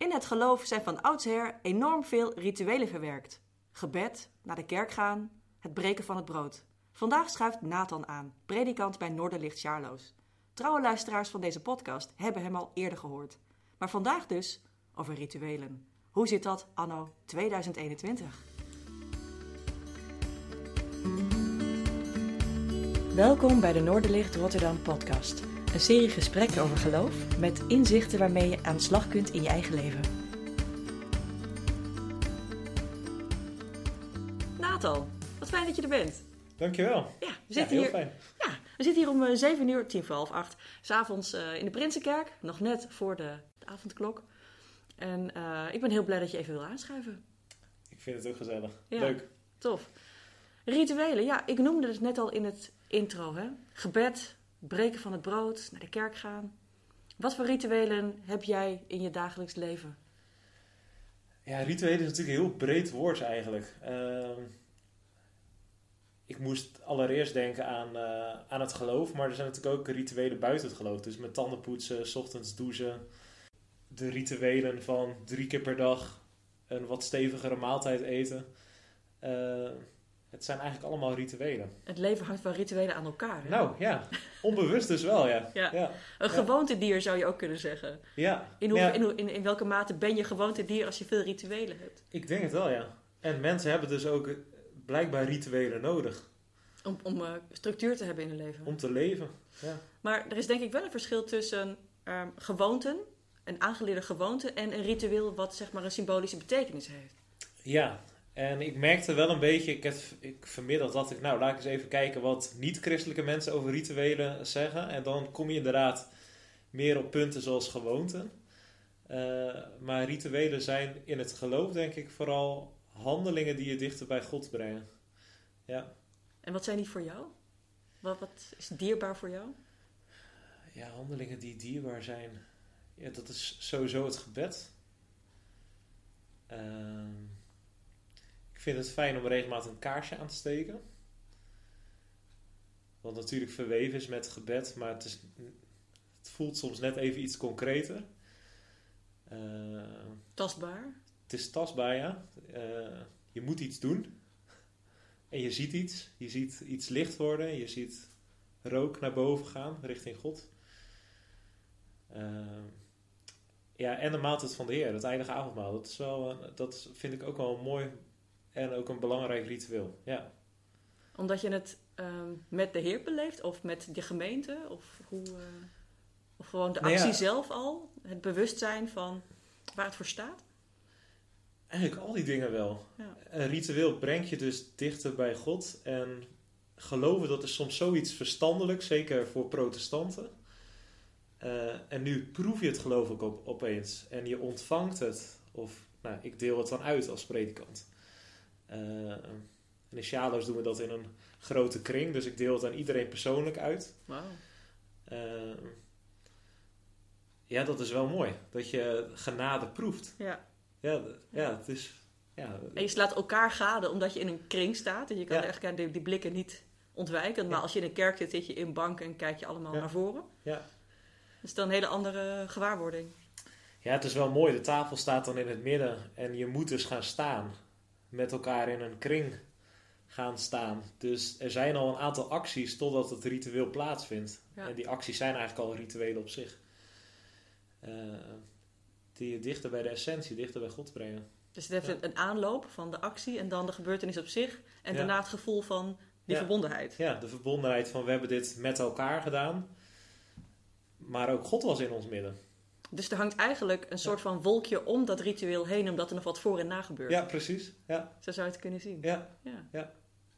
In het geloof zijn van oudsher enorm veel rituelen verwerkt. Gebed, naar de kerk gaan, het breken van het brood. Vandaag schuift Nathan aan, predikant bij Noorderlicht Sjaarloos. Trouwe luisteraars van deze podcast hebben hem al eerder gehoord. Maar vandaag dus over rituelen. Hoe zit dat anno 2021? Welkom bij de Noorderlicht Rotterdam podcast. Een serie gesprekken over geloof met inzichten waarmee je aan de slag kunt in je eigen leven. Nathan, wat fijn dat je er bent. Dankjewel. Ja, we Ja, zitten heel hier, fijn. Ja, we zitten hier om eh, 7 uur, tien voor half acht, s'avonds eh in de Prinsenkerk. Nog net voor de, de avondklok. En eh, ik ben heel blij dat je even wil aanschuiven. Ik vind het ook gezellig. Ja. Leuk. Tof. Rituelen, ja, ik noemde het net al in het intro. Hè? Gebed, breken van het brood, naar de kerk gaan. Wat voor rituelen heb jij in je dagelijks leven? Ja, rituelen is natuurlijk een heel breed woord eigenlijk. Ehm, ik moest allereerst denken aan, eh, aan het geloof, maar er zijn natuurlijk ook rituelen buiten het geloof. Dus met tanden poetsen, ochtends douchen. De rituelen van drie keer per dag een wat stevigere maaltijd eten. Eh, het zijn eigenlijk allemaal rituelen. Het leven hangt van rituelen aan elkaar. Hè? Nou ja, onbewust dus wel ja. Ja. ja. Een gewoontedier zou je ook kunnen zeggen. ja. In, hoe, Ja. in, hoe- in, in welke mate ben je gewoontedier als je veel rituelen hebt? Ik denk het wel, ja. En mensen hebben dus ook eh, blijkbaar rituelen nodig Om, om eh, structuur te hebben in hun leven. om te leven. Ja. Maar er is denk ik wel een verschil tussen ehm, gewoonten, een aangeleerde gewoonte, en een ritueel wat zeg maar een symbolische betekenis heeft. ja, en ik merkte wel een beetje, ik, heb, ik vanmiddag dacht ik, nou laat ik eens even kijken wat niet-christelijke mensen over rituelen zeggen. En dan kom je inderdaad meer op punten zoals gewoonten. Eh, maar rituelen zijn in het geloof denk ik vooral handelingen die je dichter bij God brengen. Ja, En wat zijn die voor jou? Wat, wat is dierbaar voor jou? ja handelingen die dierbaar zijn. Ja, dat is sowieso het gebed. Ehm, vind het fijn om regelmatig een kaarsje aan te steken. Wat natuurlijk verweven is met gebed, maar het, is, het voelt soms net even iets concreter. Ehm, Tastbaar? het is tastbaar, ja. Eh, je moet iets doen. En je ziet iets. Je ziet iets licht worden. Je ziet rook naar boven gaan richting God. Eh, ja, en de maaltijd van de Heer, het eindige avondmaal. Dat, is wel, dat vind ik ook wel een mooi en ook een belangrijk ritueel. Ja. Omdat je het ehm, met de Heer beleeft of met je gemeente? Of, hoe, eh, of gewoon de Nou ja. actie zelf al? Het bewustzijn van waar het voor staat? Eigenlijk al die dingen wel. Ja. Een ritueel brengt je dus dichter bij God. En geloven, dat is soms zoiets verstandelijks, zeker voor protestanten. Eh, en nu proef je het geloof ook op, opeens. En je ontvangt het. Of, nou, ik deel het dan uit als predikant. Eh, en in Sjalo's doen we dat in een grote kring. Dus ik deel het aan iedereen persoonlijk uit. Wauw. Eh, ja, dat is wel mooi. Dat je genade proeft. Ja. Ja, ja het is... Ja, En je slaat elkaar gade omdat je in een kring staat. En je kan Ja. echt die, die blikken niet ontwijken. Maar Ja. als je in een kerk zit, zit je in bank en kijk je allemaal naar voren. ja. Dat is dan een hele andere gewaarwording. Ja, het is wel mooi. De tafel staat dan in het midden en je moet dus gaan staan. Met elkaar in een kring gaan staan. Dus er zijn al een aantal acties totdat het ritueel plaatsvindt. Ja. En die acties zijn eigenlijk al rituelen op zich. Eh, die je dichter bij de essentie, dichter bij God brengen. Dus het heeft Ja. een- aanloop van de actie en dan de gebeurtenis op zich. En Ja. daarna het gevoel van die verbondenheid. Ja, de verbondenheid van we hebben dit met elkaar gedaan. Maar ook God was in ons midden. Dus er hangt eigenlijk een soort van wolkje om dat ritueel heen, omdat er nog wat voor en na gebeurt. Ja, precies. Ja, Zo zou je het kunnen zien. ja. Ja.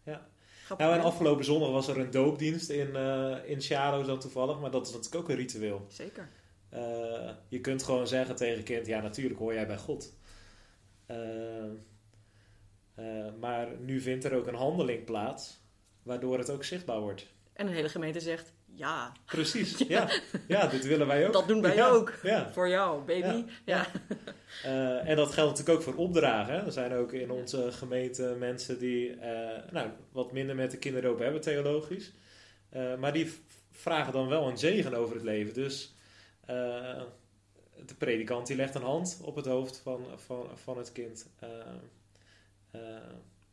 Ja. Nou, en afgelopen zondag was er een doopdienst in, eh in Shadows dan toevallig. Maar dat is natuurlijk ook een ritueel. Zeker. Eh, je kunt gewoon zeggen tegen kind, ja natuurlijk hoor jij bij God. Eh, maar nu vindt er ook een handeling plaats, waardoor het ook zichtbaar wordt. En een hele gemeente zegt, ja, Precies, ja. Ja, dit willen wij ook. dat doen wij Ja, ook. Ja. Voor jou, baby. Ja. Eh, en dat geldt natuurlijk ook voor opdragen. hè. Er zijn ook in onze gemeente mensen die eh, nou, wat minder met de kinderdoop hebben, theologisch. Eh, maar die vragen dan wel een zegen over het leven. Dus de predikant die legt een hand op het hoofd van, van, van het kind.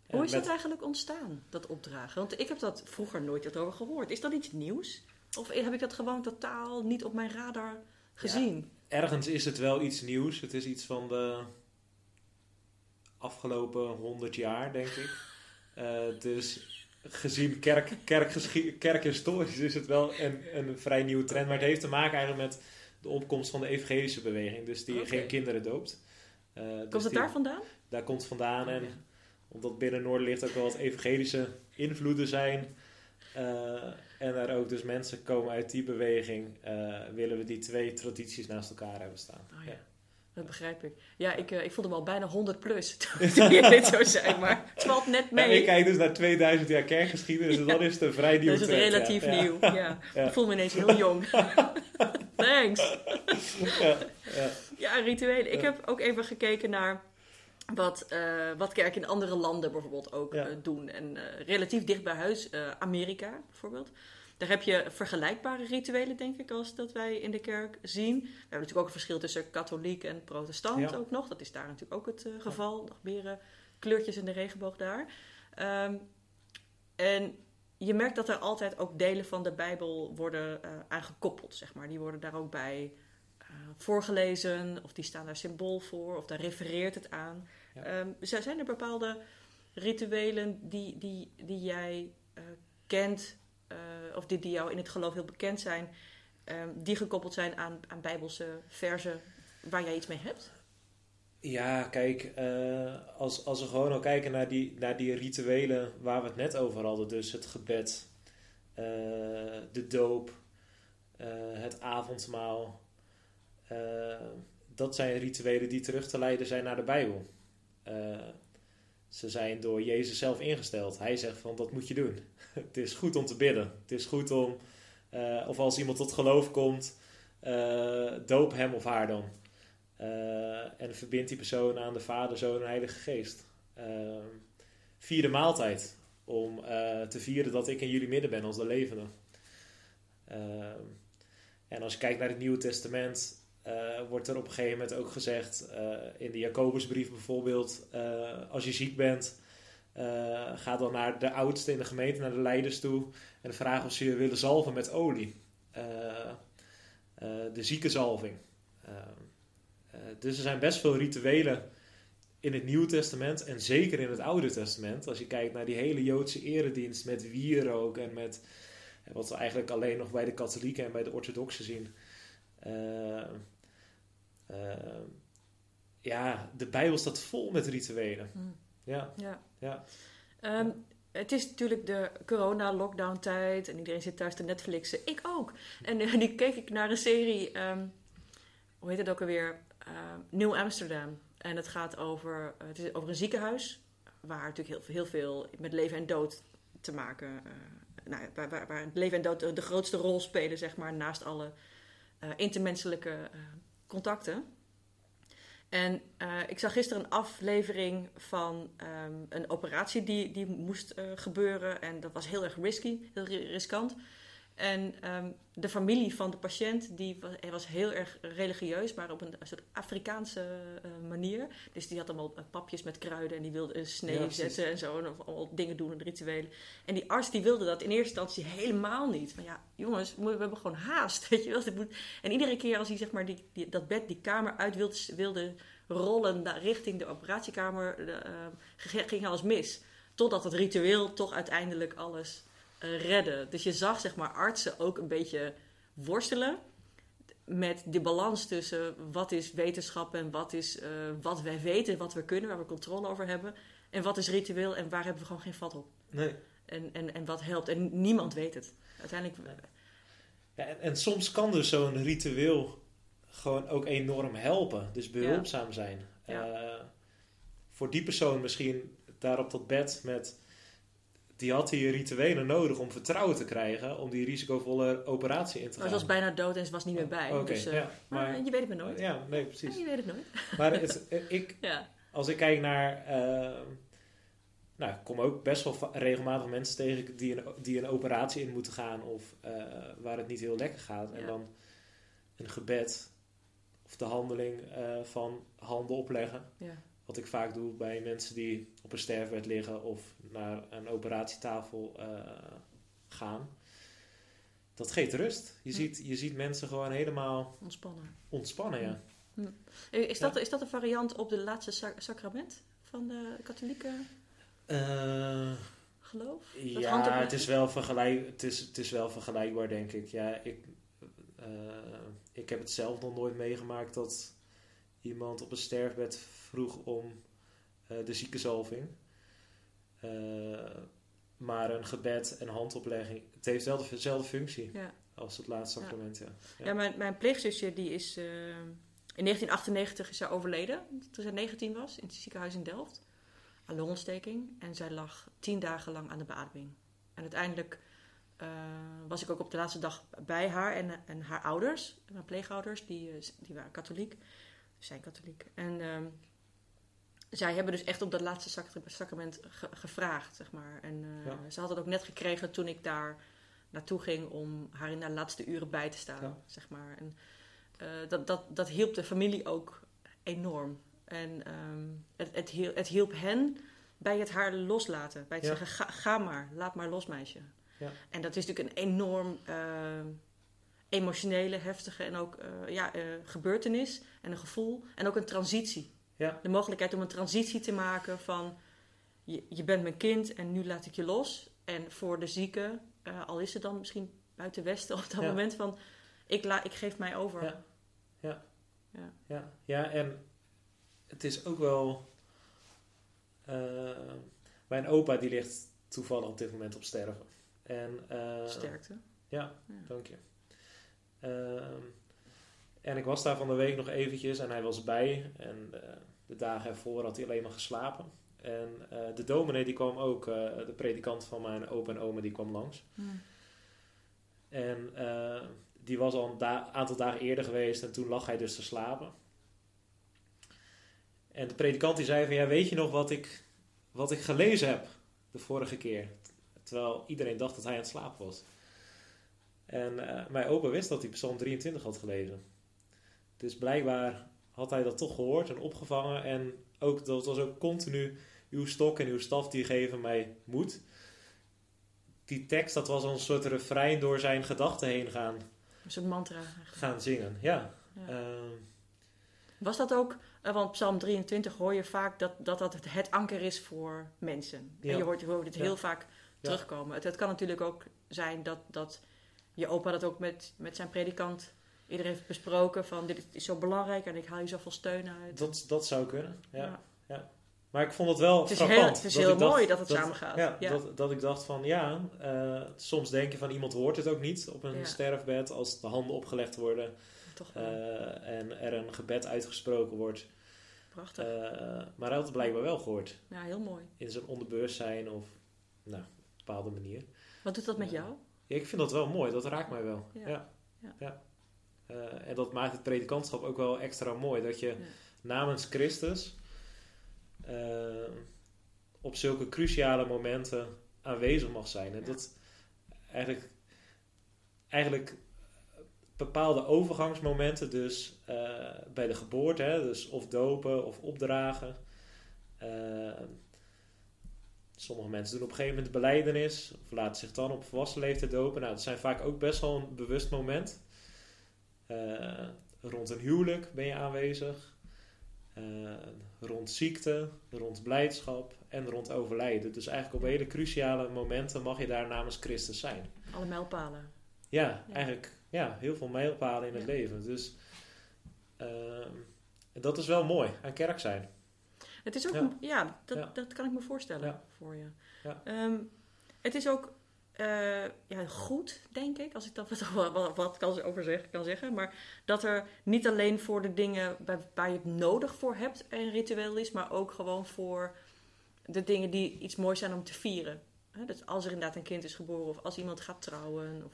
Hoe is dat eigenlijk ontstaan, dat opdragen? Want ik heb dat vroeger nooit over gehoord. Is dat iets nieuws? Of heb ik dat gewoon totaal niet op mijn radar gezien? ergens is het wel iets nieuws. Het is iets van de afgelopen honderd jaar, denk ik. Uh, dus gezien kerk, kerkhistorisch is het wel een, een vrij nieuwe trend. Maar het heeft te maken eigenlijk met de opkomst van de evangelische beweging. Dus die geen kinderen doopt. Uh, komt dus het daar vandaan? Daar komt het vandaan. En omdat binnen Noorderlicht ook wel wat evangelische invloeden zijn... Uh, en er ook dus mensen komen uit die beweging, uh, willen we die twee tradities naast elkaar hebben staan. Oh, ja. Dat begrijp ik. Ja, ik, uh, ik voelde me al bijna 100 plus toen je dit zo zei, maar het valt net mee. Ja, ik kijk dus naar 2000 jaar kerkgeschiedenis, dus dat is een vrij nieuw Dat is het relatief nieuw, ja. Ik voel me ineens heel jong. Thanks. Ja, rituelen. Ik heb ook even gekeken naar wat, uh, wat kerken in andere landen bijvoorbeeld ook uh, doen. En uh, relatief dicht bij huis, Amerika bijvoorbeeld. Daar heb je vergelijkbare rituelen, denk ik, als dat wij in de kerk zien. We hebben natuurlijk ook een verschil tussen katholiek en protestant ja. ook nog. Dat is daar natuurlijk ook het geval. Nog meer kleurtjes in de regenboog daar. Um, en je merkt dat er altijd ook delen van de Bijbel worden aangekoppeld, zeg maar. Die worden daar ook bij voorgelezen, of die staan daar symbool voor, of daar refereert het aan. Ja. Um, zijn er bepaalde rituelen die, die, die jij uh, kent, uh, of die, die jou in het geloof heel bekend zijn, um, die gekoppeld zijn aan, aan bijbelse versen waar jij iets mee hebt? Ja, kijk, uh, als, als we gewoon al kijken naar die, naar die rituelen waar we het net over hadden, dus het gebed, de doop, het avondmaal, dat zijn rituelen die terug te leiden zijn naar de Bijbel. Uh, ze zijn door Jezus zelf ingesteld. Hij zegt van dat moet je doen. het is goed om te bidden. Het is goed om, uh, of als iemand tot geloof komt, uh, doop hem of haar dan. en verbind die persoon aan de Vader, Zoon en Heilige Geest. vier de maaltijd. Om te vieren dat ik in jullie midden ben als de levende. en als je kijkt naar het Nieuwe Testament, wordt er op een gegeven moment ook gezegd, uh, in de Jacobusbrief bijvoorbeeld, uh, als je ziek bent, ga dan naar de oudste in de gemeente, naar de leiders toe en vraag of ze je willen zalven met olie. de ziekenzalving. dus er zijn best veel rituelen in het Nieuwe Testament en zeker in het Oude Testament. Als je kijkt naar die hele Joodse eredienst met wierook en met wat we eigenlijk alleen nog bij de katholieken en bij de orthodoxen zien. Uh, uh, ja, de Bijbel staat vol met rituelen. Hmm. Ja. ja. ja. Um, het is natuurlijk de corona-lockdown-tijd en iedereen zit thuis te Netflixen. Ik ook. En uh, nu keek ik naar een serie, um, hoe heet het ook alweer? Uh, New Amsterdam. En het gaat over, uh, het is over een ziekenhuis, waar natuurlijk heel, heel veel met leven en dood te maken, nou, waar, waar, waar, leven en dood de grootste rol spelen, zeg maar, naast alle intermenselijke contacten. En uh, ik zag gisteren een aflevering van um, een operatie die, die moest gebeuren. En dat was heel erg risky, heel riskant. En um, de familie van de patiënt die was, was heel erg religieus, maar op een, een soort Afrikaanse uh, manier. Dus die had allemaal papjes met kruiden en die wilde een snee ja, zetten en zo. En allemaal dingen doen en rituelen. En die arts die wilde dat in eerste instantie helemaal niet. Van ja, jongens, we hebben gewoon haast. Weet je wel? Moet... En iedere keer als hij zeg maar, die, die, dat bed, die kamer uit wilde, wilde rollen richting de operatiekamer, de, uh, ging alles mis. Totdat het ritueel toch uiteindelijk alles redden. Dus je zag zeg maar artsen ook een beetje worstelen met de balans tussen wat is wetenschap en wat is uh, wat wij weten, wat we kunnen, waar we controle over hebben. En wat is ritueel en waar hebben we gewoon geen vat op. Nee. En, en, en wat helpt. En niemand weet het. Uiteindelijk. Ja, en, en soms kan dus zo'n ritueel gewoon ook enorm helpen. Dus behulpzaam zijn. Ja. Uh, voor die persoon misschien daar op dat bed met die had die rituelen nodig om vertrouwen te krijgen om die risicovolle operatie in te gaan. Maar ze was bijna dood en ze was niet meer bij. Okay, dus, uh, ja, maar, maar, je weet het maar nooit. Ja, nee, precies. Ja, je weet het nooit. Maar het, ik, ja. als ik kijk naar... Uh, nou, ik kom ook best wel regelmatig mensen tegen die een, die een operatie in moeten gaan of uh, waar het niet heel lekker gaat. En dan een gebed of de handeling eh, van handen opleggen. Wat ik vaak doe bij mensen die op een sterfbed liggen of naar een operatietafel eh, gaan. Dat geeft rust. Je, Ja. ziet, je ziet mensen gewoon helemaal Ontspannen. ontspannen. Ja. Eh, Is dat, is dat een variant op de laatste sa- sacrament van de katholieke Eh, geloof? Dat ja, het is, wel vergelijk, het, is, het is wel vergelijkbaar, denk ik. Ja, ik, ik heb het zelf nog nooit meegemaakt dat iemand op een sterfbed vroeg om eh, de ziekenzalving. Eh, maar een gebed en handoplegging, het heeft wel dezelfde functie Ja. als het laatste sacrament. Ja. Ja, Ja. mijn, mijn pleegzusje die is eh, in 1998 is zij overleden, toen zij 19 was, in het ziekenhuis in Delft. Aan longontsteking. En zij lag tien dagen lang aan de beademing. En uiteindelijk was ik ook op de laatste dag bij haar en, en haar ouders, mijn pleegouders, die, die waren katholiek, zijn katholiek. En ehm, zij hebben dus echt op dat laatste sacra- sacrament ge- gevraagd, zeg maar. En eh, Ja. ze had het ook net gekregen toen ik daar naartoe ging om haar in de laatste uren bij te staan, Ja. zeg maar. En eh, dat, dat, dat hielp de familie ook enorm. En ehm, het, het, hielp, het hielp hen bij het haar loslaten. Bij het Ja. zeggen, ga, ga maar, laat maar los meisje. Ja. En dat is natuurlijk een enorm eh, emotionele, heftige en ook eh, ja, eh, gebeurtenis en een gevoel. En ook een transitie. Ja. De mogelijkheid om een transitie te maken van... Je, je bent mijn kind en nu laat ik je los. En voor de zieke, eh, al is het dan misschien buiten Westen op dat Ja. moment van... Ik, la, ik geef mij over. Ja. Ja. Ja. Ja, ja, en het is ook wel. mijn opa die ligt toevallig op dit moment op sterven. En, Sterkte. Ja, Ja. dank je. Ehm, en ik was daar van de week nog eventjes en hij was bij. En eh, de dagen ervoor had hij alleen maar geslapen. En eh, de dominee die kwam ook, eh, de predikant van mijn opa en oma, die kwam langs. Hmm. En die was al een da- aantal dagen eerder geweest en toen lag hij dus te slapen. En de predikant die zei van, ja, weet je nog wat ik, wat ik gelezen heb de vorige keer? Terwijl iedereen dacht dat hij aan het slapen was. En eh, mijn opa wist dat hij Psalm 23 had gelezen. Dus blijkbaar had hij dat toch gehoord en opgevangen. En ook, dat was ook continu, uw stok en uw staf die geven mij moed. Die tekst, dat was een soort refrein door zijn gedachten heen gaan, Een soort mantra. gaan zingen. Ja. Ja. Ehm, Was dat ook, eh, want Psalm 23 hoor je vaak dat dat, dat het, het anker is voor mensen. Ja. En je hoort, je hoort het Ja. heel vaak terugkomen. Het, het kan natuurlijk ook zijn dat, dat je opa dat ook met, met zijn predikant eerder heeft besproken. Van dit is zo belangrijk en ik haal je zoveel steun uit. dat, dat zou kunnen. Ja. Ja. Maar ik vond het wel Het is frappant. heel- het is dat heel dacht mooi dat het samengaat. Ja, Ja. Dat, dat ik dacht van ja, eh, soms denk je van iemand hoort het ook niet op een sterfbed als de handen opgelegd worden Toch eh, en er een gebed uitgesproken wordt. prachtig. Eh, maar hij had het blijkbaar wel gehoord ja, heel mooi. in zijn onderbewustzijn of nou, op een bepaalde manier. Wat doet dat met jou? Ja, ik vind dat wel mooi, dat raakt mij wel. Ja. Ja. Eh, en dat maakt het predikantschap ook wel extra mooi. Dat je namens Christus eh, op zulke cruciale momenten aanwezig mag zijn. En dat eigenlijk, eigenlijk bepaalde overgangsmomenten, dus eh, bij de geboorte, hè, dus of dopen of opdragen. Sommige mensen doen op een gegeven moment de beleidenis, of laten zich dan op volwassen leeftijd dopen. Nou, dat zijn vaak ook best wel een bewust moment. Eh, rond een huwelijk ben je aanwezig. Eh, rond ziekte, rond blijdschap en rond overlijden. Dus eigenlijk op hele cruciale momenten mag je daar namens Christus zijn. Alle mijlpalen. Ja, Ja. eigenlijk ja, heel veel mijlpalen in het leven. Dus ehm, dat is wel mooi aan kerk zijn. Het is ook, Ja. dat, Ja. dat kan ik me voorstellen Ja. voor je. Ja. Ehm, het is ook eh, ja, goed, denk ik, als ik dat wat, wat, wat kan over zeggen, kan zeggen. Maar dat er niet alleen voor de dingen bij, waar je het nodig voor hebt een ritueel is, maar ook gewoon voor de dingen die iets moois zijn om te vieren. Dus als er inderdaad een kind is geboren of als iemand gaat trouwen. Of,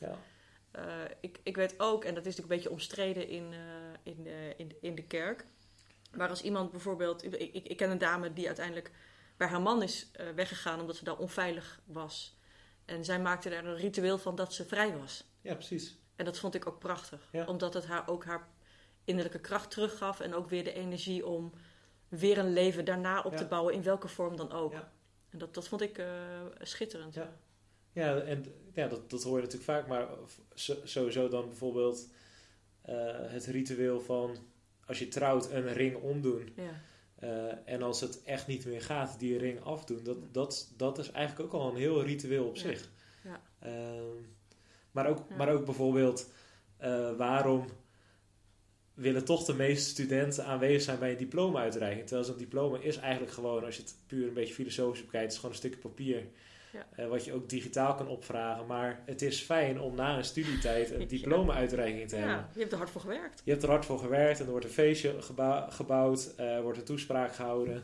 eh, ik, ik weet ook, en dat is natuurlijk een beetje omstreden in, eh, in, in, in de kerk. Maar als iemand bijvoorbeeld. Ik, ik, ik ken een dame die uiteindelijk bij haar man is eh, weggegaan omdat ze daar onveilig was. En zij maakte daar een ritueel van dat ze vrij was. ja, precies. En dat vond ik ook prachtig. Ja. Omdat het haar ook haar innerlijke kracht teruggaf en ook weer de energie om weer een leven daarna op Ja. te bouwen, in welke vorm dan ook. Ja. En dat, dat vond ik eh, schitterend. Ja. Ja, en ja, dat, dat hoor je natuurlijk vaak, maar sowieso dan bijvoorbeeld eh, het ritueel van als je trouwt een ring omdoen. Ja. eh, en als het echt niet meer gaat, die ring afdoen. Dat, dat, dat is eigenlijk ook al een heel ritueel op Ja. zich. Ja. Ehm, maar, ook, Ja. maar ook bijvoorbeeld eh, waarom willen toch de meeste studenten aanwezig zijn bij een diploma-uitreiking. Terwijl zo'n diploma is eigenlijk gewoon, als je het puur een beetje filosofisch bekijkt, is gewoon een stukje papier. Ja. eh, wat je ook digitaal kan opvragen. Maar het is fijn om na een studietijd een diploma-uitreiking te hebben. ja, je hebt er hard voor gewerkt. Je hebt er hard voor gewerkt en er wordt een feestje gebou- gebouwd, er wordt een toespraak gehouden,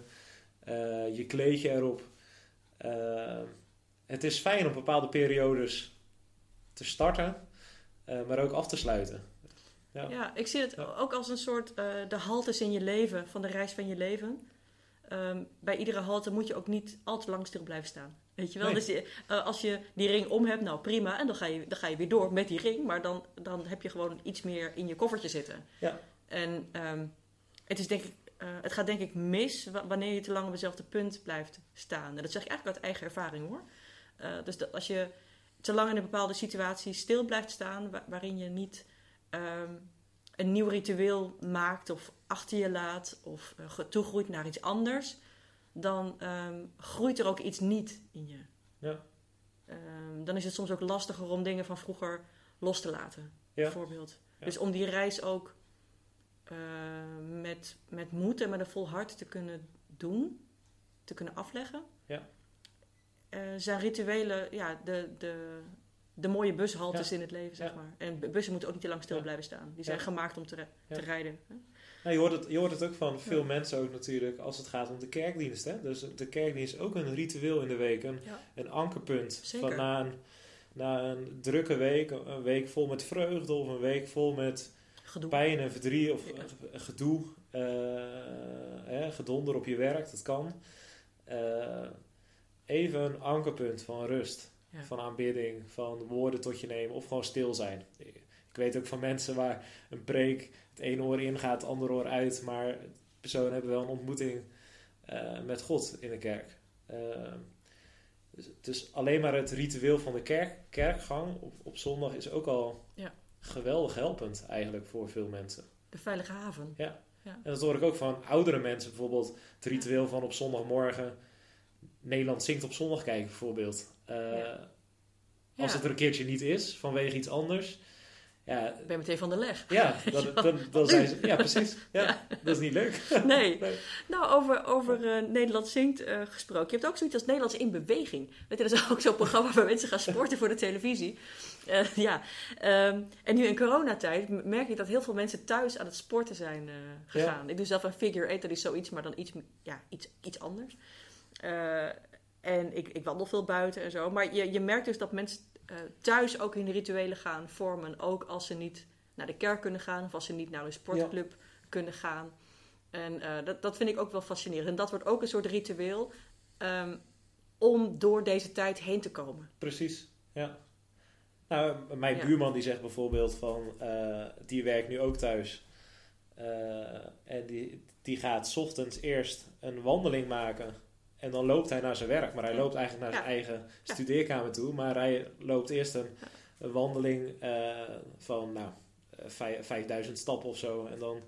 eh, je kleed je erop. Eh, het is fijn om bepaalde periodes te starten, eh, maar ook af te sluiten. Ja. Ja, ik zie het ook als een soort eh, de haltes in je leven, van de reis van je leven. Ehm, bij iedere halte moet je ook niet al te lang stil blijven staan. Weet je wel? Nee. Dus eh, als je die ring om hebt, nou prima. En dan ga je, dan ga je weer door met die ring. Maar dan, dan heb je gewoon iets meer in je koffertje zitten. Ja. En ehm, het, is denk ik, eh, het gaat denk ik mis wa- wanneer je te lang op hetzelfde punt blijft staan. En dat zeg ik eigenlijk uit eigen ervaring hoor. Eh, dus dat als je te lang in een bepaalde situatie stil blijft staan, wa- waarin je niet ehm, een nieuw ritueel maakt of achter je laat of toegroeit naar iets anders, dan ehm, groeit er ook iets niet in je. Ja. Ehm, dan is het soms ook lastiger om dingen van vroeger los te laten, Ja. bijvoorbeeld. Ja. Dus om die reis ook eh, met, met moed en met een vol hart te kunnen doen, te kunnen afleggen, Ja. eh, zijn rituelen ja, de, de, de mooie bushaltes in het leven, zeg maar. En bu- bussen moeten ook niet te lang stil blijven staan. Die zijn gemaakt om te, te rijden. hè. Nou, je, hoort het, je hoort het ook van veel Ja. mensen ook natuurlijk als het gaat om de kerkdienst. Hè? Dus de kerkdienst is ook een ritueel in de week, een, Ja. een ankerpunt. Zeker. Van na, een, na een drukke week, een week vol met vreugde of een week vol met Gedoe. pijn en verdriet of Ja. gedoe, eh, hè, gedonder op je werk, dat kan. Eh, even een ankerpunt van rust, van aanbidding, van woorden tot je nemen of gewoon stil zijn. Ik weet ook van mensen waar een preek het ene oor in gaat, het andere oor uit, maar personen hebben wel een ontmoeting eh, met God in de kerk. Eh, dus, dus alleen maar het ritueel van de kerk, kerkgang op, op zondag is ook al Ja. geweldig helpend eigenlijk voor veel mensen. De veilige haven. En dat hoor ik ook van oudere mensen bijvoorbeeld. Het ritueel van op zondagmorgen Nederland zingt op zondag kijken bijvoorbeeld. Eh, Ja. Als Ja. het er een keertje niet is, vanwege iets anders. Ja, Ik ben meteen van de leg. ja, dan, dan, dan zijn ze, ja precies. Ja, Dat is niet leuk. Nee. Nee. Nou, over, over eh, Nederland zingt eh, gesproken. Je hebt ook zoiets als Nederlands in beweging. Weet je, dat is ook zo'n programma waar mensen gaan sporten voor de televisie. Eh, ja. Ehm, en nu in coronatijd merk ik dat heel veel mensen thuis aan het sporten zijn gegaan. Ik doe zelf een figure eight, dat is zoiets, maar dan iets, ja, iets, iets anders. En ik, ik wandel veel buiten en zo. Maar je, je merkt dus dat mensen eh, thuis ook hun rituelen gaan vormen. Ook als ze niet naar de kerk kunnen gaan of als ze niet naar een sportclub kunnen gaan. En eh, dat, dat vind ik ook wel fascinerend. En dat wordt ook een soort ritueel ehm, om door deze tijd heen te komen. Precies, ja. Nou, mijn Ja. buurman die zegt bijvoorbeeld van, eh, die werkt nu ook thuis. En die, die gaat 's ochtends eerst een wandeling maken. En dan loopt hij naar zijn werk. Maar hij Ja. loopt eigenlijk naar Ja. zijn eigen Ja. studeerkamer toe. Maar hij loopt eerst een, een wandeling eh, van nou, eh, vijf- 5000 stappen of zo. En dan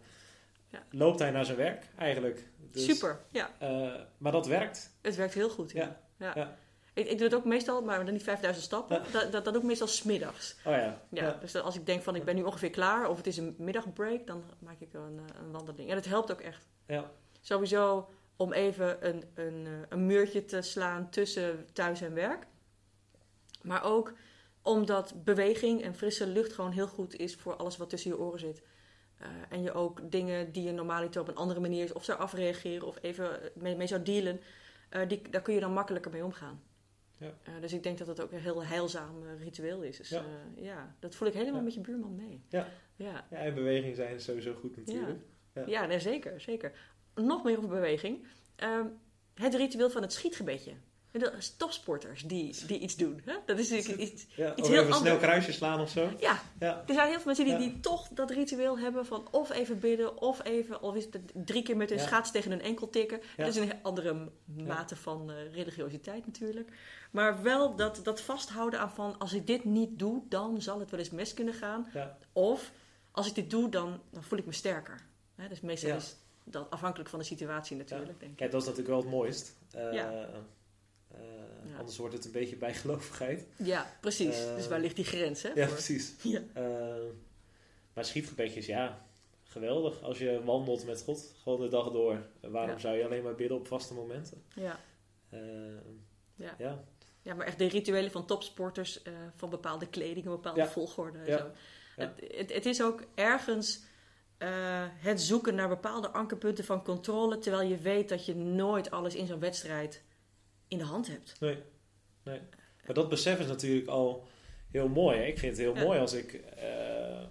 Ja. loopt hij naar zijn werk eigenlijk. Dus, Super, ja. eh, maar dat werkt. Het werkt heel goed. Ja. Ja. Ik, ik doe het ook meestal, maar dan niet 5000 stappen. Dat, dat, dat doe ik meestal smiddags. Oh ja. Ja, Dus als ik denk van ik ben nu ongeveer klaar of het is een middagbreak, dan maak ik een, eh, een wandeling. En het helpt ook echt. ja. Sowieso om even een, een, eh, een muurtje te slaan tussen thuis en werk. Maar ook omdat beweging en frisse lucht gewoon heel goed is voor alles wat tussen je oren zit. Eh, en je ook dingen die je normaal op een andere manier of zou afreageren of even mee, mee zou dealen, eh, die, daar kun je dan makkelijker mee omgaan. Ja. Eh, dus ik denk dat dat ook een heel heilzaam eh, ritueel is. Dus, Ja. ja. dat voel ik helemaal Ja. met je buurman mee. Ja. Ja, Ja, in beweging zijn is sowieso goed natuurlijk. Ja. ja nee, zeker, zeker. Nog meer over beweging. Ehm, het ritueel van het schietgebedje. Topsporters die, die iets doen. Hè? Dat is iets, iets, Ja, Iets of heel even snel anders. kruisjes slaan of zo. ja, Ja, er zijn heel veel mensen die, Ja. die toch dat ritueel hebben van of even bidden, of even, of is het drie keer met een Ja. schaats tegen een enkel tikken. Dat is een andere mate van eh, religiositeit natuurlijk. Maar wel dat, dat vasthouden aan van als ik dit niet doe, dan zal het wel eens mis kunnen gaan. ja, Of als ik dit doe, dan, dan voel ik me sterker. Hè, dus meestal is dat afhankelijk van de situatie natuurlijk, denk ik. Kijk, dat is natuurlijk wel het mooist. Eh, Ja. eh, Ja. Anders wordt het een beetje bijgelovigheid. Ja, precies. Eh, dus waar ligt die grens, hè? Ja, voor- precies. Ja. Maar schietgebedjes, ja, geweldig. Als je wandelt met God, gewoon de dag door. Waarom zou je alleen maar bidden op vaste momenten? ja. Ja. ja. Maar echt de rituelen van topsporters, van bepaalde kleding, een bepaalde volgorde. en Ja. Zo. Het, het is ook ergens eh, het zoeken naar bepaalde ankerpunten van controle, terwijl je weet dat je nooit alles in zo'n wedstrijd in de hand hebt. Nee, nee. Maar dat besef is natuurlijk al heel mooi. Hè? Ik vind het heel Ja. mooi als ik eh,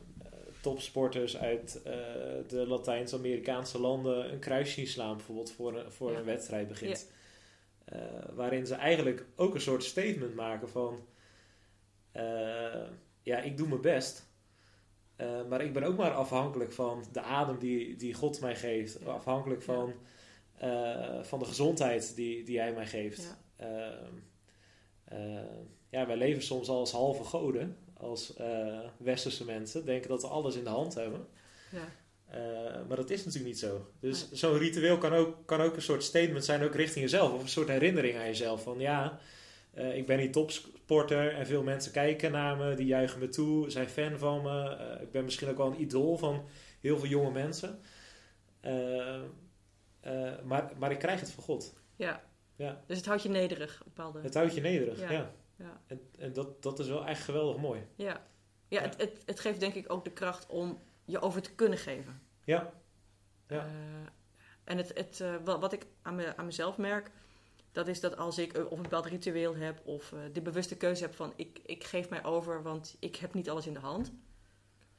topsporters uit eh, de Latijns-Amerikaanse landen een kruis zien slaan, bijvoorbeeld voor een, voor Ja. een wedstrijd begint. Waarin ze eigenlijk ook een soort statement maken van: ja, ik doe mijn best. Eh, maar ik ben ook maar afhankelijk van de adem die, die God mij geeft. Ja. Afhankelijk van, eh, van de gezondheid die, die Hij mij geeft. Ja. Ehm, eh, ja, wij leven soms als halve goden, als westerse mensen, denken dat we alles in de hand hebben. Ja. Maar dat is natuurlijk niet zo. Dus zo'n ritueel kan ook, kan ook een soort statement zijn, ook richting jezelf, of een soort herinnering aan jezelf. Van ja, ik ben die en veel mensen kijken naar me, die juichen me toe, zijn fan van me. Eh, ik ben misschien ook wel een idool van heel veel jonge mensen. Eh, eh, maar, maar ik krijg het van God. Ja. Ja. Dus het houdt je nederig, bepaalde. Het houdt je nederig, Ja. ja. Ja. En, en dat, dat is wel echt geweldig mooi. Ja, ja. Het, het, het geeft denk ik ook de kracht om je over te kunnen geven. Ja. Ja. En het, het, wat, wat ik aan, me, aan mezelf merk, dat is dat als ik eh, of een bepaald ritueel heb of eh, de bewuste keuze heb van ik, ik geef mij over, want ik heb niet alles in de hand,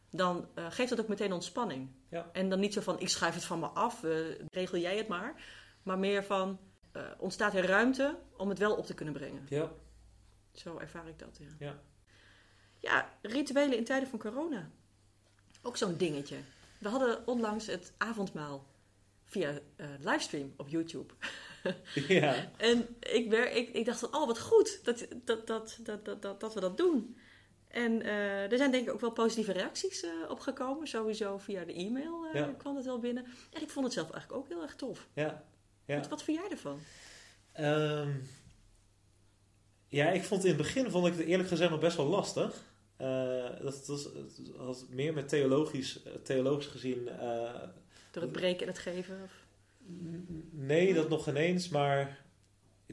dan eh, geeft dat ook meteen ontspanning. Ja. En dan niet zo van ik schuif het van me af, regel jij het maar, maar meer van ontstaat er ruimte om het wel op te kunnen brengen. Ja. Zo ervaar ik dat, ja. Ja. Ja, rituelen in tijden van corona. Ook zo'n dingetje. We hadden onlangs het avondmaal via livestream op YouTube. ja. En ik, wer- ik, ik dacht van, oh wat goed dat, dat, dat, dat, dat, dat, dat we dat doen. En eh, er zijn denk ik ook wel positieve reacties eh op gekomen. Sowieso via de e-mail eh, Ja. kwam het wel binnen. En ik vond het zelf eigenlijk ook heel erg tof. Ja. Ja. Wat, wat vind jij ervan? Ehm, ja, ik vond in het begin vond ik het eerlijk gezegd nog best wel lastig. Dat was, meer met theologisch, theologisch gezien. Door het breken en het geven? Of? Nee, dat nog geen eens, maar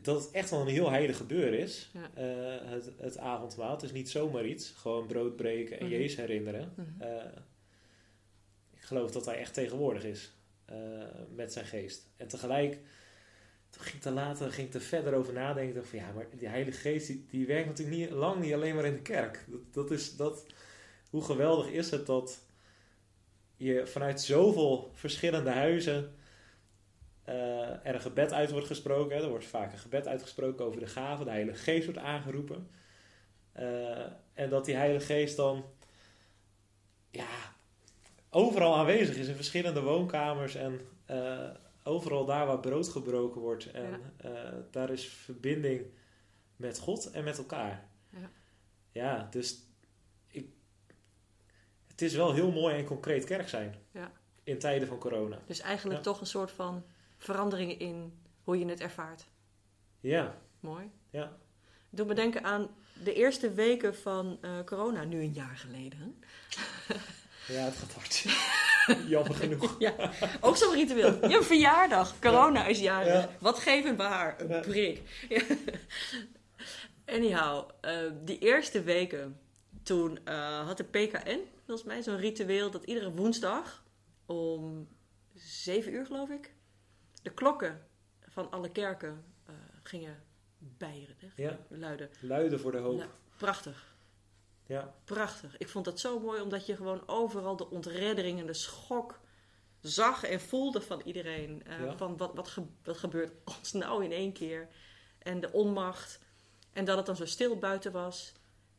dat het echt wel een heel heilig gebeuren is. Ja. Eh, het, het avondmaal. Het is niet zomaar iets. Gewoon brood breken en Mhm. Jezus herinneren. Mhm. Eh, ik geloof dat hij echt tegenwoordig is eh, met zijn geest. En tegelijk, toen ging ik er later ging ik er verder over nadenken. Dacht van ja, maar die Heilige Geest die, die werkt natuurlijk niet, lang niet alleen maar in de kerk. Dat, dat is dat, hoe geweldig is het dat je vanuit zoveel verschillende huizen er een gebed uit wordt gesproken. Hè. Er wordt vaak een gebed uitgesproken over de gaven. De Heilige Geest wordt aangeroepen. Eh, en dat die Heilige Geest dan ja, overal aanwezig is in verschillende woonkamers en eh, overal daar waar brood gebroken wordt. En eh, daar is verbinding met God en met elkaar. Ja. Ja, dus ik, het is wel heel mooi en concreet kerk zijn Ja. in tijden van corona. Dus eigenlijk toch een soort van verandering in hoe je het ervaart. Ja, Mooi. ja, Doe me denken aan de eerste weken van eh, corona, nu een jaar geleden. ja, het gaat hard. Jammer genoeg. Ja, ook zo'n ritueel. Je verjaardag, corona is jarig. Ja. Wat geven we haar? Een Ja. prik. Anyhow, eh, die eerste weken, toen eh, had de PKN, volgens mij, zo'n ritueel dat iedere woensdag om zeven uur, geloof ik, de klokken van alle kerken eh, gingen bijeren, Ja, luiden. luiden voor de hoop. Ja, prachtig. Ja, Prachtig. Ik vond dat zo mooi, omdat je gewoon overal de ontreddering en de schok zag en voelde van iedereen. Eh, Ja. Van wat, wat, ge- wat gebeurt ons nou in één keer? en de onmacht. En dat het dan zo stil buiten was.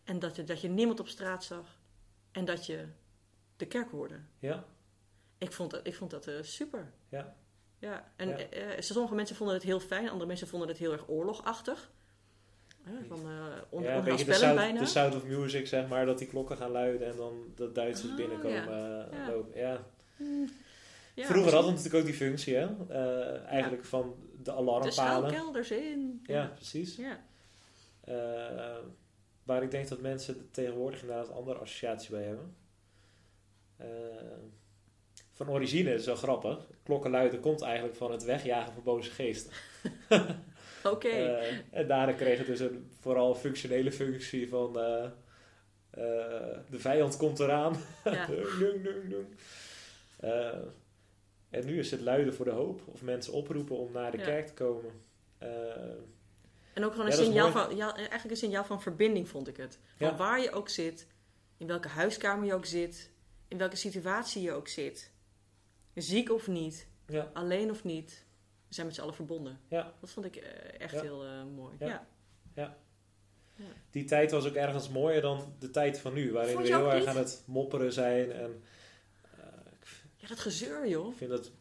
En dat je, dat je niemand op straat zag. En dat je de kerk hoorde. Ja, Ik vond dat, ik vond dat eh, super. ja, Ja, en Ja. eh, eh, sommige mensen vonden het heel fijn, andere mensen vonden het heel erg oorlogachtig. Eh, van uh, on, ja een de sound, bijna. de sound of music, zeg maar, dat die klokken gaan luiden en dan de Duitsers Oh, binnenkomen ja. eh, Ja. lopen. Ja. Ja, Vroeger hadden we natuurlijk ook die functie, hè? Eh, eigenlijk van de de alarmpalen. schuilkelders in. Ja, precies. ja. Eh, waar ik denk dat mensen er tegenwoordig inderdaad een andere associatie bij hebben. Eh, van origine, zo grappig. Klokken luiden komt eigenlijk van het wegjagen van boze geesten. Oké. Eh, en daarna kreeg het dus een vooral functionele functie van eh, eh, de vijand komt eraan. ja. Dung, dung, dung, dung. En nu is het luiden voor de hoop. Of mensen oproepen om naar de Ja. kerk te komen. En ook gewoon een signaal van, ja, eigenlijk een signaal van verbinding vond ik het. Van waar je ook zit, in welke huiskamer je ook zit, in welke situatie je ook zit. Ziek of niet, ja, alleen of niet, we zijn met z'n allen verbonden. ja. Dat vond ik eh, echt Ja. heel eh, mooi. Ja. Ja. Die tijd was ook ergens mooier dan de tijd van nu. Waarin we heel erg niet? aan het mopperen zijn. En eh, ja, dat gezeur joh. Ik vind dat,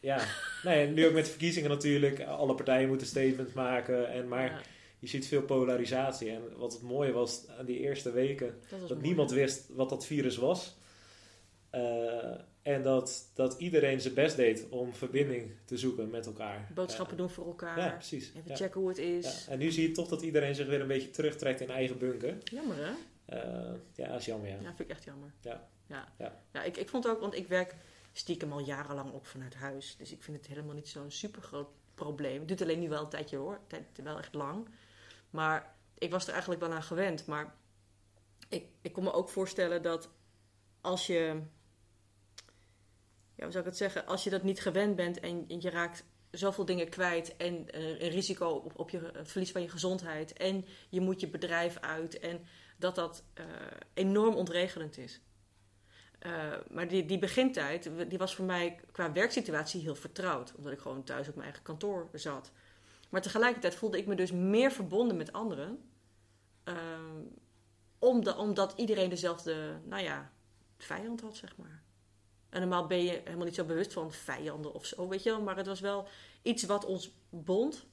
ja, nee, nu ook met de verkiezingen natuurlijk, alle partijen moeten statements maken, en, maar je ziet veel polarisatie. En wat het mooie was aan die eerste weken, dat niemand wist wat dat virus was. En dat, dat iedereen zijn best deed om verbinding te zoeken met elkaar. Boodschappen doen voor elkaar. Ja, precies. Even Ja. checken hoe het is. Ja, En nu zie je toch dat iedereen zich weer een beetje terugtrekt in eigen bunker. Jammer hè? Eh, ja, dat is jammer, ja. Ja, vind ik echt jammer. Ja. Ja, Ja. ja ik, ik vond ook, want ik werk stiekem al jarenlang ook vanuit huis. Dus ik vind het helemaal niet zo'n super groot probleem. Het duurt alleen nu wel een tijdje hoor. Tijd, wel echt lang. Maar ik was er eigenlijk wel aan gewend. Maar ik, ik kon me ook voorstellen dat als je. Ja, hoe zou ik het zeggen? Als je dat niet gewend bent en je raakt zoveel dingen kwijt en eh, een risico op, op je het verlies van je gezondheid en je moet je bedrijf uit en dat dat eh, enorm ontregelend is. Eh, maar die, die begintijd, die was voor mij qua werksituatie heel vertrouwd. Omdat ik gewoon thuis op mijn eigen kantoor zat. Maar tegelijkertijd voelde ik me dus meer verbonden met anderen. Omdat iedereen dezelfde, nou ja, vijand had, zeg maar. En normaal ben je helemaal niet zo bewust van vijanden of zo, weet je wel. Maar het was wel iets wat ons bond.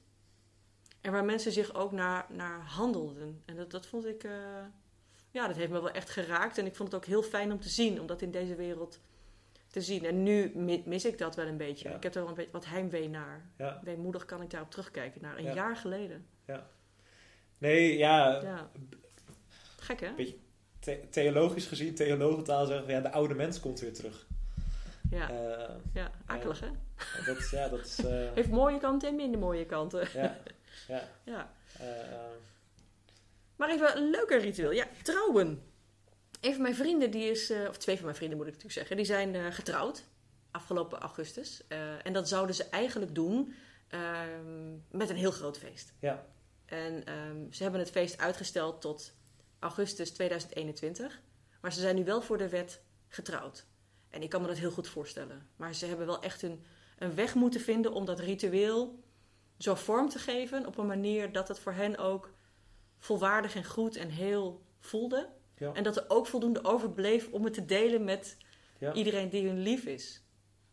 En waar mensen zich ook naar, naar handelden. En dat, dat vond ik... eh, ja, dat heeft me wel echt geraakt. En ik vond het ook heel fijn om te zien, om dat in deze wereld te zien. En nu mi- mis ik dat wel een beetje. Ja. Ik heb er wel een beetje wat heimwee naar. Ja. Weemoedig kan ik daarop terugkijken, naar een Ja. jaar geleden. Nee, ja, Ja. Gek hè? Beetje- the- theologisch gezien, theologentaal zeggen we, ja, de oude mens komt weer terug. Ja, Eh, ja akelig hè? dat, is- ja, dat is... eh, Heeft mooie kanten en minder mooie kanten. ja, ja, Ja. eh, eh, Maar even een leuker ritueel. Ja, trouwen. Een van mijn vrienden, die is, eh, of twee van mijn vrienden moet ik natuurlijk zeggen, die zijn eh, getrouwd afgelopen augustus. Eh, en dat zouden ze eigenlijk doen ehm, met een heel groot feest. ja, En ehm, ze hebben het feest uitgesteld tot augustus 2021. Maar ze zijn nu wel voor de wet getrouwd. En ik kan me dat heel goed voorstellen. Maar ze hebben wel echt een, een weg moeten vinden om dat ritueel zo vorm te geven. Op een manier dat het voor hen ook volwaardig en goed en heel voelde. ja, En dat er ook voldoende overbleef om het te delen met ja. iedereen die hun lief is.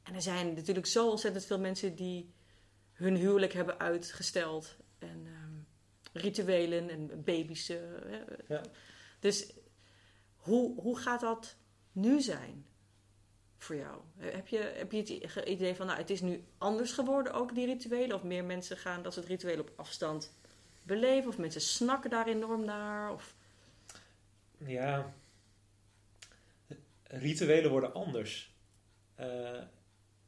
En er zijn natuurlijk zo ontzettend veel mensen die hun huwelijk hebben uitgesteld. En ehm, rituelen en baby's. eh. Ja. Dus hoe, hoe gaat dat nu zijn voor jou? Heb je, heb je het idee van, nou, het is nu anders geworden ook, die rituelen? Of meer mensen gaan dat soort rituelen op afstand beleven? Of mensen snakken daar enorm naar? Of, Ja, rituelen worden anders. Eh,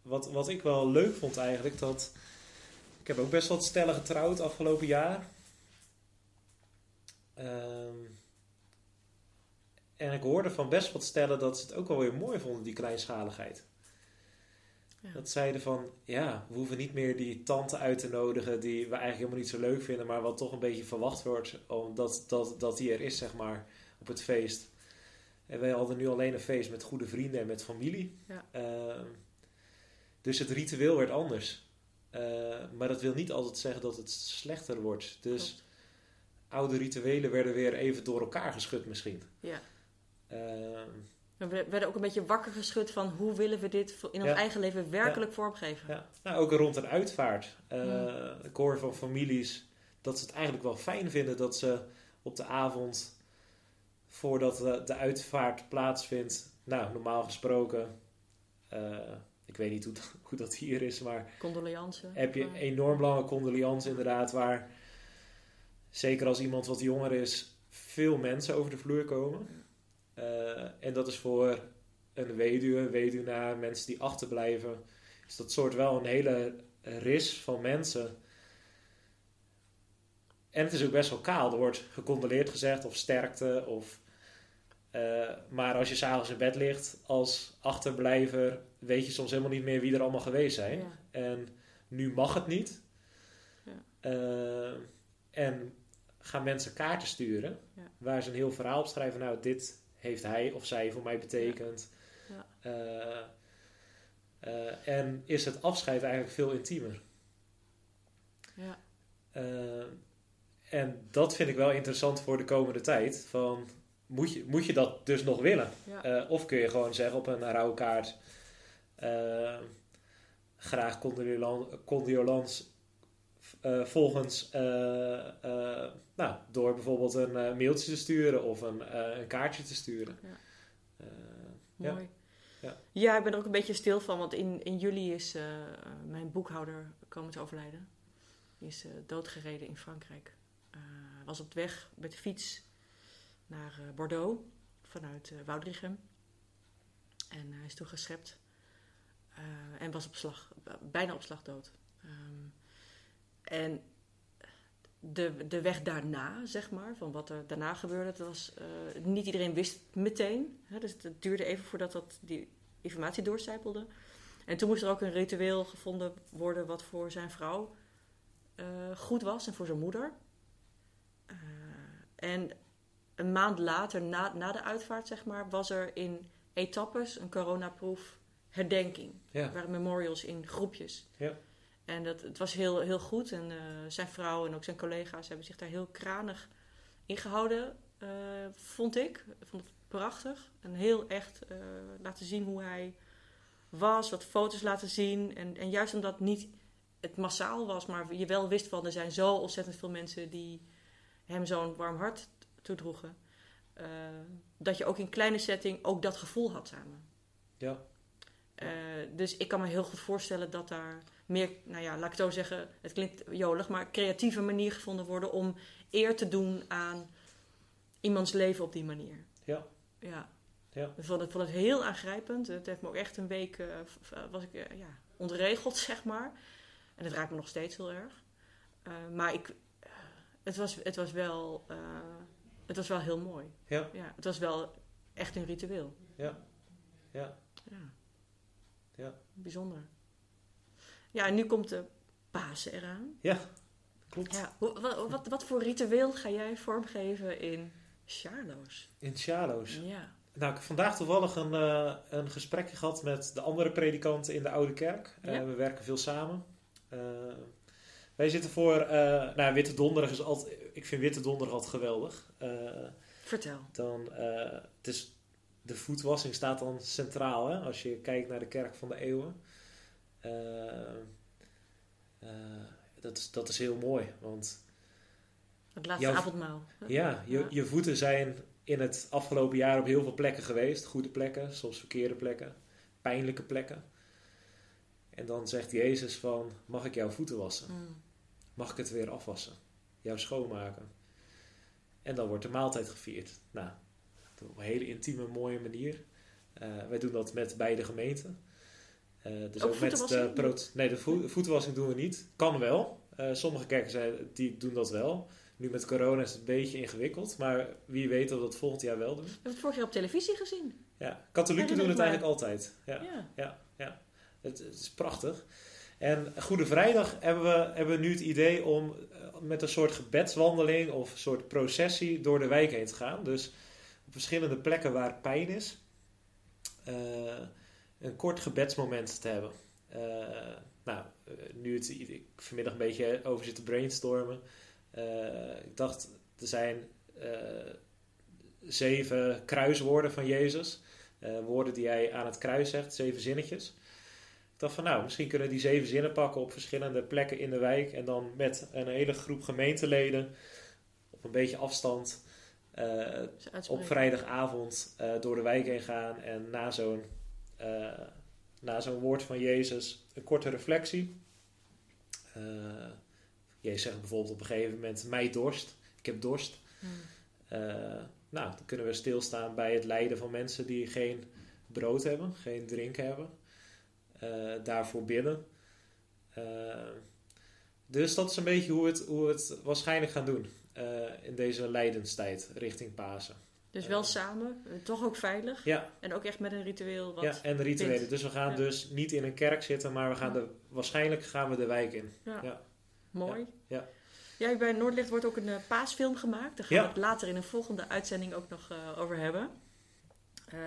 wat, wat ik wel leuk vond eigenlijk, dat ik heb ook best wat stellen getrouwd afgelopen jaar. Ehm, en ik hoorde van best wat stellen dat ze het ook wel weer mooi vonden, die kleinschaligheid. Ja. Dat zeiden van, ja, we hoeven niet meer die tante uit te nodigen die we eigenlijk helemaal niet zo leuk vinden, maar wat toch een beetje verwacht wordt, omdat dat, dat die er is, zeg maar, op het feest. En wij hadden nu alleen een feest met goede vrienden en met familie. Ja. Ehm, dus het ritueel werd anders. maar dat wil niet altijd zeggen dat het slechter wordt. Dus Klopt. oude rituelen werden weer even door elkaar geschud misschien. Ja. Ehm, We werden ook een beetje wakker geschud van hoe willen we dit in ons Ja. eigen leven werkelijk vormgeven. ja. Nou, ook rond een uitvaart. Eh, Ja. Ik hoor van families dat ze het eigenlijk wel fijn vinden dat ze op de avond voordat de, de uitvaart plaatsvindt, nou, normaal gesproken, eh, ik weet niet hoe, dat- hoe dat hier is, maar Condoleance. heb je enorm lange condoleance inderdaad, waar zeker als iemand wat jonger is, veel mensen over de vloer komen. Eh, en dat is voor een weduwe, weduwnaar, mensen die achterblijven, is dat soort wel een hele ris van mensen. En het is ook best wel kaal. Er wordt gecondoleerd gezegd of sterkte. Of, eh, maar als je s'avonds in bed ligt als achterblijver, weet je soms helemaal niet meer wie er allemaal geweest zijn. Ja. En nu mag het niet. Ja. Eh, en gaan mensen kaarten sturen Ja. waar ze een heel verhaal op schrijven. Nou, dit heeft hij of zij voor mij betekend. Ja. Eh, eh, en is het afscheid eigenlijk veel intiemer. Ja. Eh, en dat vind ik wel interessant voor de komende tijd. Van, moet, je, moet je dat dus nog willen? Ja. Of kun je gewoon zeggen op een rouwkaart... graag condolean- eh, volgens... eh, eh, nou, door bijvoorbeeld een mailtje te sturen of een, een kaartje te sturen. Ja. Eh, Ja. Mooi. Ja. Ja. ik ben er ook een beetje stil van, want in, in juli is mijn boekhouder komen te overlijden. Die is doodgereden in Frankrijk. Was op de weg met de fiets naar Bordeaux vanuit Woudrichem. En hij is toen geschept en was op slag, bijna op slag dood. Ehm, en de, de weg daarna, zeg maar, van wat er daarna gebeurde, dat was, eh, niet iedereen wist het meteen. Hè, dus het duurde even voordat dat, die informatie doorcijpelde. En toen moest er ook een ritueel gevonden worden wat voor zijn vrouw eh, goed was en voor zijn moeder. Eh, en een maand later, na, na de uitvaart, zeg maar, was er in etappes een coronaproof herdenking. ja. Er waren memorials in groepjes. Ja. En dat, het was heel, heel goed. En eh, zijn vrouw en ook zijn collega's hebben zich daar heel kranig in gehouden, eh, vond ik. Vond het prachtig. En heel echt eh, laten zien hoe hij was, wat foto's laten zien. En, en juist omdat niet het massaal was, maar je wel wist van er zijn zo ontzettend veel mensen die hem zo'n warm hart toedroegen. dat je ook in kleine setting ook dat gevoel had samen. Ja. Eh, dus ik kan me heel goed voorstellen dat daar meer, nou ja, laat ik het zo zeggen, het klinkt jolig, maar creatieve manier gevonden worden om eer te doen aan iemands leven op die manier. Ja. Ja. Ja. Ik vond het, vond het heel aangrijpend. Het heeft me ook echt een week, eh, was ik eh, ja, ontregeld, zeg maar. En het raakt me nog steeds heel erg. Maar ik, het, was, het, was wel, het was wel heel mooi. Ja. Ja, het was wel echt een ritueel. Ja. Ja. Ja. Ja. Bijzonder. Ja, en nu komt de Pasen eraan. Klopt. Ja, wat, wat, wat voor ritueel ga jij vormgeven in Charlo's? In Sjalo's. Ja. Nou, ik heb vandaag toevallig een, eh, een gesprekje gehad met de andere predikanten in de Oude Kerk. Eh, Ja. we werken veel samen. Eh, wij zitten voor, nou, Witte Donderdag is altijd, ik vind Witte Donderdag altijd geweldig. Vertel. dan, het is, de voetwassing staat dan centraal, hè, als je kijkt naar de kerk van de eeuwen. Eh, eh, dat, is, dat is heel mooi, want Het laatste Jouw- avondmaal. ja, je, je voeten zijn in het afgelopen jaar op heel veel plekken geweest. Goede plekken, soms verkeerde plekken, pijnlijke plekken. En dan zegt Jezus van, mag ik jouw voeten wassen? Mm. Mag ik het weer afwassen? Jou schoonmaken? En dan wordt de maaltijd gevierd. Nou, op een hele intieme, mooie manier. Eh, wij doen dat met beide gemeenten. Eh, dus Ook ook, met de proot- Nee, de vo- doen we niet. Kan wel. Eh, sommige kerken zijn, die doen dat wel. Nu met corona is het een beetje ingewikkeld. Maar wie weet dat we dat volgend jaar wel doen. We hebben het vorig jaar op televisie gezien. Ja, katholieken doen het eigenlijk altijd. Ja. Ja. Ja, ja. Het, het is prachtig. En Goede Vrijdag hebben we, hebben we nu het idee om met een soort gebedswandeling of een soort processie door de wijk heen te gaan. Dus verschillende plekken waar pijn is, eh, een kort gebedsmoment te hebben. Eh, nou, eh, nu het, ik vanmiddag een beetje over zit te brainstormen. Ik dacht, er zijn zeven kruiswoorden van Jezus. Woorden die hij aan het kruis zegt, zeven zinnetjes. Ik dacht van nou, misschien kunnen die zeven zinnen pakken op verschillende plekken in de wijk. En dan met een hele groep gemeenteleden op een beetje afstand op uitspreken. vrijdagavond eh, door de wijk heen gaan. En na zo'n eh, na zo'n woord van Jezus een korte reflectie. Eh, Jezus zegt bijvoorbeeld op een gegeven moment, mij dorst. Ik heb dorst. Hmm. Eh, nou, dan kunnen we stilstaan bij het lijden van mensen die geen brood hebben, geen drinken hebben. Eh, daarvoor bidden. Eh, dus dat is een beetje hoe we het, hoe het waarschijnlijk gaan doen eh, in deze lijdenstijd richting Pasen. Dus wel Eh. samen, eh, toch ook veilig. Ja, En ook echt met een ritueel wat... ja en rituelen. vindt. Dus we gaan Ja. dus niet in een kerk zitten, maar we gaan de, waarschijnlijk gaan we de wijk in. Ja. Ja. Mooi. Ja. Ja, bij Noordlicht wordt ook een eh, paasfilm gemaakt. Daar gaan we het later in een volgende uitzending ook nog eh, over hebben. Eh,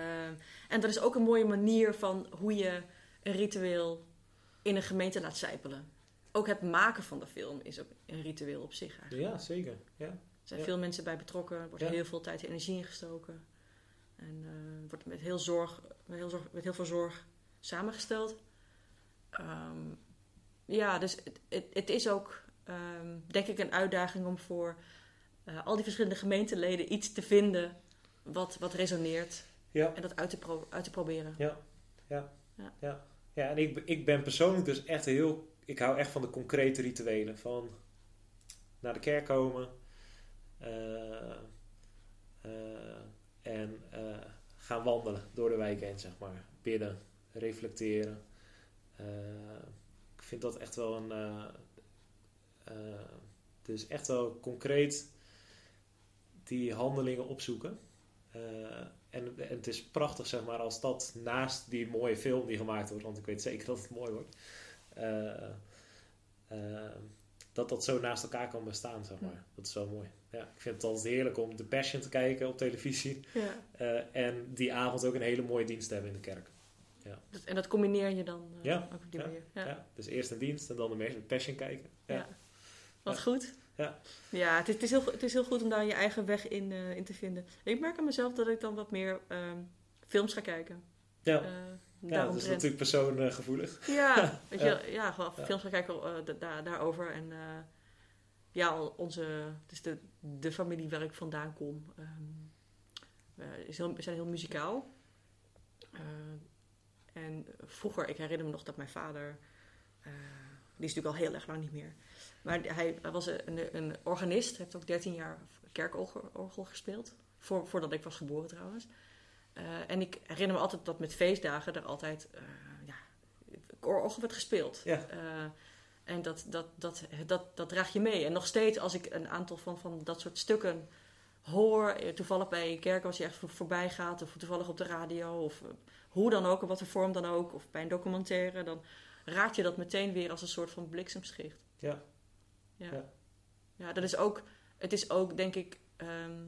en dat is ook een mooie manier van hoe je een ritueel in een gemeente laat zijpelen. Ook het maken van de film is ook een ritueel op zich eigenlijk. Ja, zeker. Ja. Er zijn Ja. veel mensen bij betrokken. Er wordt Ja. heel veel tijd en energie ingestoken. En eh, wordt met heel, zorg, met, heel zorg, met heel veel zorg samengesteld. Ehm, ja, dus het, is ook, ehm, denk ik, een uitdaging om voor eh, al die verschillende gemeenteleden iets te vinden wat, wat resoneert. Ja. En dat uit te, pro- uit te proberen. Ja, ja, Ja. ja. ja. en ik, ik ben persoonlijk dus echt heel... Ik hou echt van de concrete rituelen. Van naar de kerk komen. eh, eh, en eh, gaan wandelen door de wijk heen, zeg maar. Bidden, reflecteren. Ik vind dat echt wel een... eh, dus echt wel concreet die handelingen opzoeken. En, en het is prachtig, zeg maar, als dat naast die mooie film die gemaakt wordt, want ik weet zeker dat het mooi wordt, dat dat zo naast elkaar kan bestaan, zeg maar. Dat is wel mooi. Ja, ik vind het altijd heerlijk om The Passion te kijken op televisie Ja. eh, en die avond ook een hele mooie dienst te hebben in de kerk. Dat- en dat combineer je dan eh, Ja, ook op die ja, manier. Ja. Ja. dus eerst een dienst en dan de meeste Passion kijken. Ja. Ja. Wat Ja. goed. Ja. Ja, het is, het, is heel, het is heel goed om daar je eigen weg in, eh, in te vinden. Ik merk aan mezelf dat ik dan wat meer ehm, films ga kijken. Ja. Eh, ja, dat is natuurlijk persoongevoelig. Ja, weet je, Ja. ja, gewoon films gaan kijken eh, da- da- daarover. En eh, ja, onze, het is de, de familie waar ik vandaan kom, ehm, is heel, zijn heel muzikaal. Eh, en vroeger, ik herinner me nog dat mijn vader, die is natuurlijk al heel erg lang niet meer, maar hij, hij was een, een organist, heeft ook 13 jaar kerkorgel orgel gespeeld, voor, voordat ik was geboren trouwens. Eh, en ik herinner me altijd dat met feestdagen er altijd eh, ja, orgel werd gespeeld. Ja. Eh, en dat, dat, dat, dat, dat draag je mee. En nog steeds als ik een aantal van, van dat soort stukken hoor, toevallig bij een kerk als je echt voor- voorbij gaat, of toevallig op de radio, of hoe dan ook, op wat voor vorm dan ook, of bij een documentaire, dan raakt je dat meteen weer als een soort van bliksemschicht. Ja. Ja, Ja. ja. dat is ook, het is ook denk ik, ehm,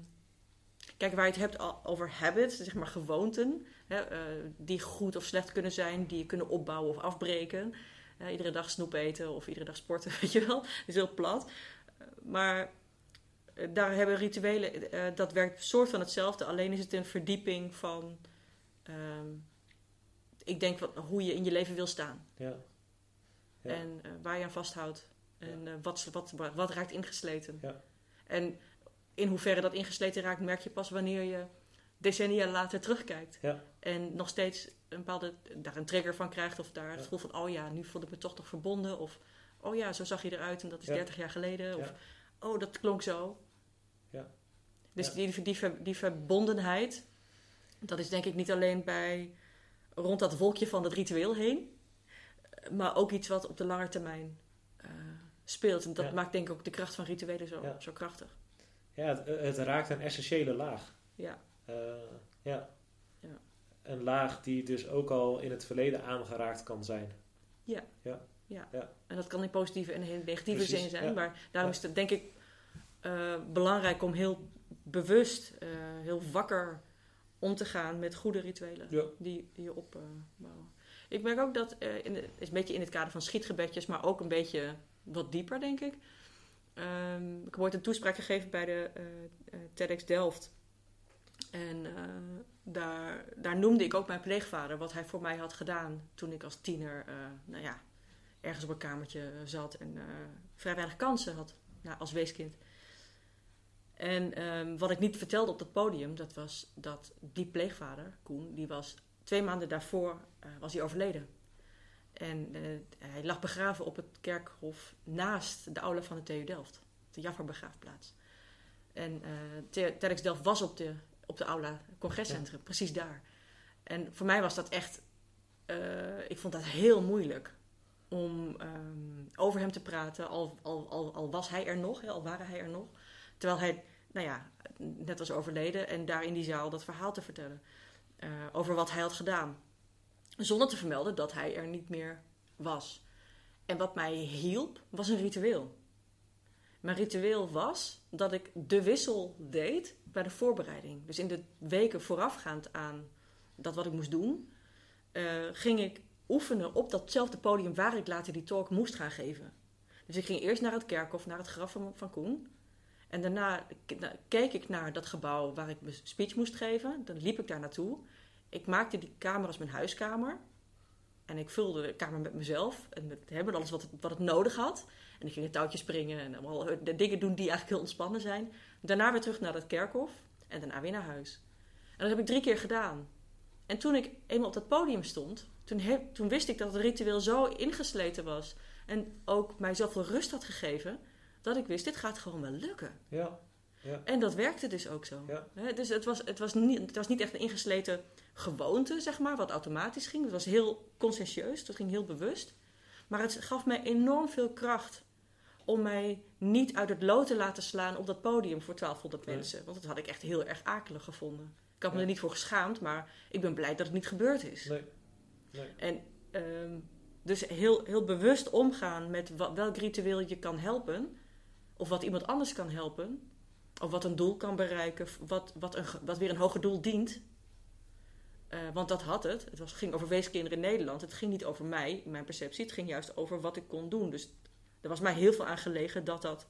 kijk waar je het hebt over habits, zeg maar gewoonten, hè, eh, die goed of slecht kunnen zijn, die je kunnen opbouwen of afbreken. Eh, iedere dag snoep eten of iedere dag sporten, weet je wel. Dat is heel plat. Maar eh, daar hebben rituelen, dat werkt soort van hetzelfde, alleen is het een verdieping van, ehm, ik denk wat, hoe je in je leven wil staan. Ja. Ja. En waar je aan vasthoudt. En wat, wat, wat, wat raakt ingesleten. Ja. En in hoeverre dat ingesleten raakt, merk je pas wanneer je decennia later terugkijkt. Ja. En nog steeds een bepaalde, daar een trigger van krijgt. Of daar het gevoel van, oh ja, nu voel ik me toch nog verbonden. Of, oh ja, zo zag je eruit en dat is Ja. 30 jaar geleden. Of, oh, dat klonk zo. Ja. Dus. Die, die, die verbondenheid, dat is denk ik niet alleen bij rond dat wolkje van het ritueel heen, maar ook iets wat op de lange termijn eh, speelt. En dat Ja. maakt denk ik ook de kracht van rituelen zo, Ja. zo krachtig. Ja, het, het raakt een essentiële laag. Ja. Eh, ja. Ja. Een laag die dus ook al in het verleden aangeraakt kan zijn. En dat kan in positieve en in negatieve Precies, zin zijn. ja. Maar daarom Ja. is het denk ik eh, belangrijk om heel bewust, eh, heel wakker om te gaan met goede rituelen Ja. die, die je opbouwen. Ik merk ook dat, eh, in de, is een beetje in het kader van schietgebedjes, maar ook een beetje wat dieper, denk ik. Ehm, ik heb ooit een toespraak gegeven bij de eh, eh, TEDx Delft. En eh, daar, daar noemde ik ook mijn pleegvader, wat hij voor mij had gedaan toen ik als tiener, nou ja, ergens op een kamertje zat en vrij weinig kansen had nou, als weeskind. En ehm, wat ik niet vertelde op dat podium, dat was dat die pleegvader, Koen, die was twee maanden daarvoor was hij overleden. En eh, hij lag begraven op het kerkhof naast de aula van de TU Delft, de Jaffa begraafplaats. En TEDx Delft was op de, op de aula, congrescentrum, precies daar. En voor mij was dat echt, eh, ik vond dat heel moeilijk om ehm, over hem te praten, al, al, al, al was hij er nog, hè, al waren hij er nog. Terwijl hij, nou ja, net was overleden en daar in die zaal dat verhaal te vertellen over wat hij had gedaan. Zonder te vermelden dat hij er niet meer was. En wat mij hielp, was een ritueel. Mijn ritueel was dat ik de wissel deed bij de voorbereiding. Dus in de weken voorafgaand aan dat wat ik moest doen, eh, ging ik oefenen op datzelfde podium waar ik later die talk moest gaan geven. Dus ik ging eerst naar het kerkhof, naar het graf van, van Koen. En daarna keek ik naar dat gebouw waar ik mijn speech moest geven. Dan liep ik daar naartoe. Ik maakte die kamer als mijn huiskamer. En ik vulde de kamer met mezelf en met, alles wat het, wat het nodig had. En ik ging het touwtje springen en allemaal de dingen doen die eigenlijk heel ontspannen zijn. Daarna weer terug naar het kerkhof en daarna weer naar huis. En dat heb ik drie keer gedaan. En toen ik eenmaal op dat podium stond, toen, toen wist ik dat het ritueel zo ingesleten was. En ook mij zoveel rust had gegeven, dat ik wist, dit gaat gewoon wel lukken. Ja. En dat werkte dus ook zo. Ja. Dus het was, het, was niet, het was niet echt een ingesleten gewoonte, zeg maar, wat automatisch ging. Het was heel conscientieus, het ging heel bewust. Maar het gaf mij enorm veel kracht om mij niet uit het lood te laten slaan op dat podium voor 1200 Nee. mensen. Want dat had ik echt heel erg akelig gevonden. Ik had me Ja. er niet voor geschaamd, maar ik ben blij dat het niet gebeurd is. Nee. Nee. En ehm, dus heel, heel bewust omgaan met wat, welk ritueel je kan helpen. Of wat iemand anders kan helpen. Of wat een doel kan bereiken. Wat, wat, een, wat weer een hoger doel dient. Eh, want dat had het. Het was, ging over weeskinderen in Nederland. Het ging niet over mij, mijn perceptie. Het ging juist over wat ik kon doen. Dus er was mij heel veel aan gelegen dat dat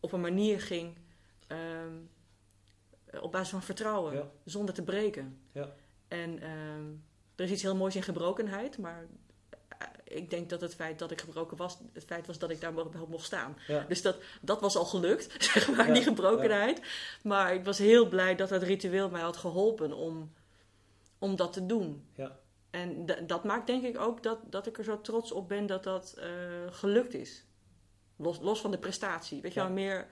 op een manier ging. ehm, op basis van vertrouwen. Ja. Zonder te breken. Ja. En ehm, er is iets heel moois in gebrokenheid. Maar ik denk dat het feit dat ik gebroken was, het feit was dat ik daar mo- mocht staan. Ja. Dus dat, dat was al gelukt, zeg maar, Ja, die gebrokenheid. Maar ik was heel blij dat het ritueel mij had geholpen om, om dat te doen. Ja. En dat maakt denk ik ook dat, dat ik er zo trots op ben dat dat eh, gelukt is. Los, los van de prestatie. Weet je wel, meer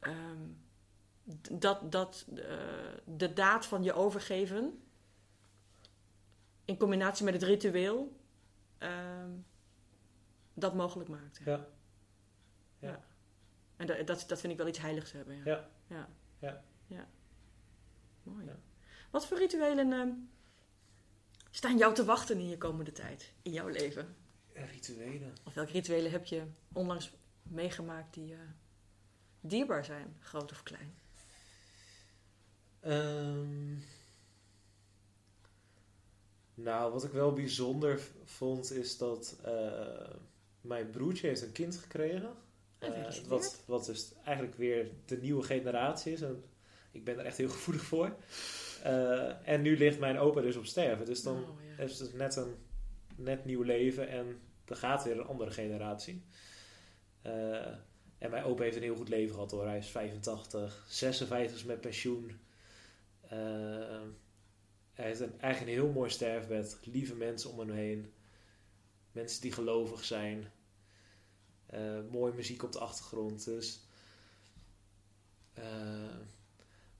ehm, dat, dat eh, de daad van je overgeven in combinatie met het ritueel ehm, dat mogelijk maakt. Ja. En dat, dat, dat vind ik wel iets heiligs hebben. Ja. Ja. Ja. Ja. Ja. Mooi. Ja. Wat voor rituelen ehm, staan jou te wachten in je komende tijd, in jouw leven? Rituelen. Of welke rituelen heb je onlangs meegemaakt die eh, dierbaar zijn, groot of klein? Ehm, nou, wat ik wel bijzonder vond is dat eh, mijn broertje heeft een kind gekregen. Eh, Gefeliciteerd. wat, wat dus eigenlijk weer de nieuwe generatie is. En ik ben er echt heel gevoelig voor. Eh, en nu ligt mijn opa dus op sterven. Dus dan Oh, ja. is het net een net nieuw leven en er gaat weer een andere generatie. Eh, en mijn opa heeft een heel goed leven gehad hoor. Hij is 85, 56 is met pensioen. Hij heeft een, eigenlijk een heel mooi sterfbed. Lieve mensen om hem heen. Mensen die gelovig zijn. Eh, mooie muziek op de achtergrond. Dus, eh,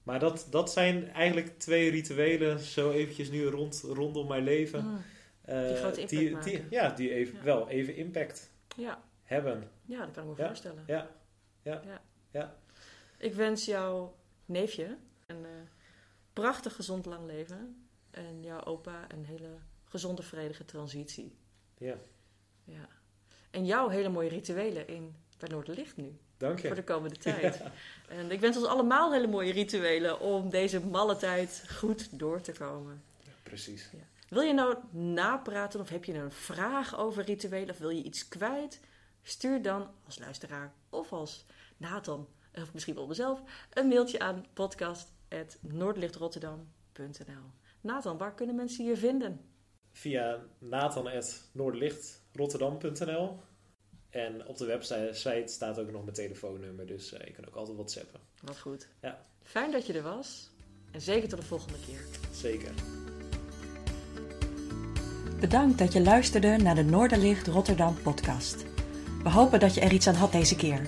maar dat, dat zijn eigenlijk twee rituelen, zo eventjes nu rond, rondom mijn leven. Mm, eh, Die grote impact die, ja, die even, Ja. wel even impact ja. hebben. ja, dat kan ik me Ja. voorstellen. Ja, Ik wens jouw neefje eh, prachtig gezond lang leven. En jouw opa een hele gezonde, vredige transitie. ja. Ja. En jouw hele mooie rituelen in bij Noorderlicht nu. dank je. Voor de komende tijd. En ik wens ons allemaal hele mooie rituelen om deze malle tijd goed door te komen. Precies. We Wil je nou napraten of heb je een vraag over rituelen of wil je iets kwijt? Stuur dan als luisteraar of als Nathan, of misschien wel mezelf, een mailtje aan podcast.noordlichtrotterdam.nl Nathan, waar kunnen mensen je vinden? Via nathan.noordlichtrotterdam.nl En op de website staat ook nog mijn telefoonnummer, dus uh, je kan ook altijd whatsappen. Wat goed. Ja. Fijn dat je er was en zeker tot de volgende keer. Zeker. Bedankt dat je luisterde naar de Noorderlicht Rotterdam podcast. We hopen dat je er iets aan had deze keer.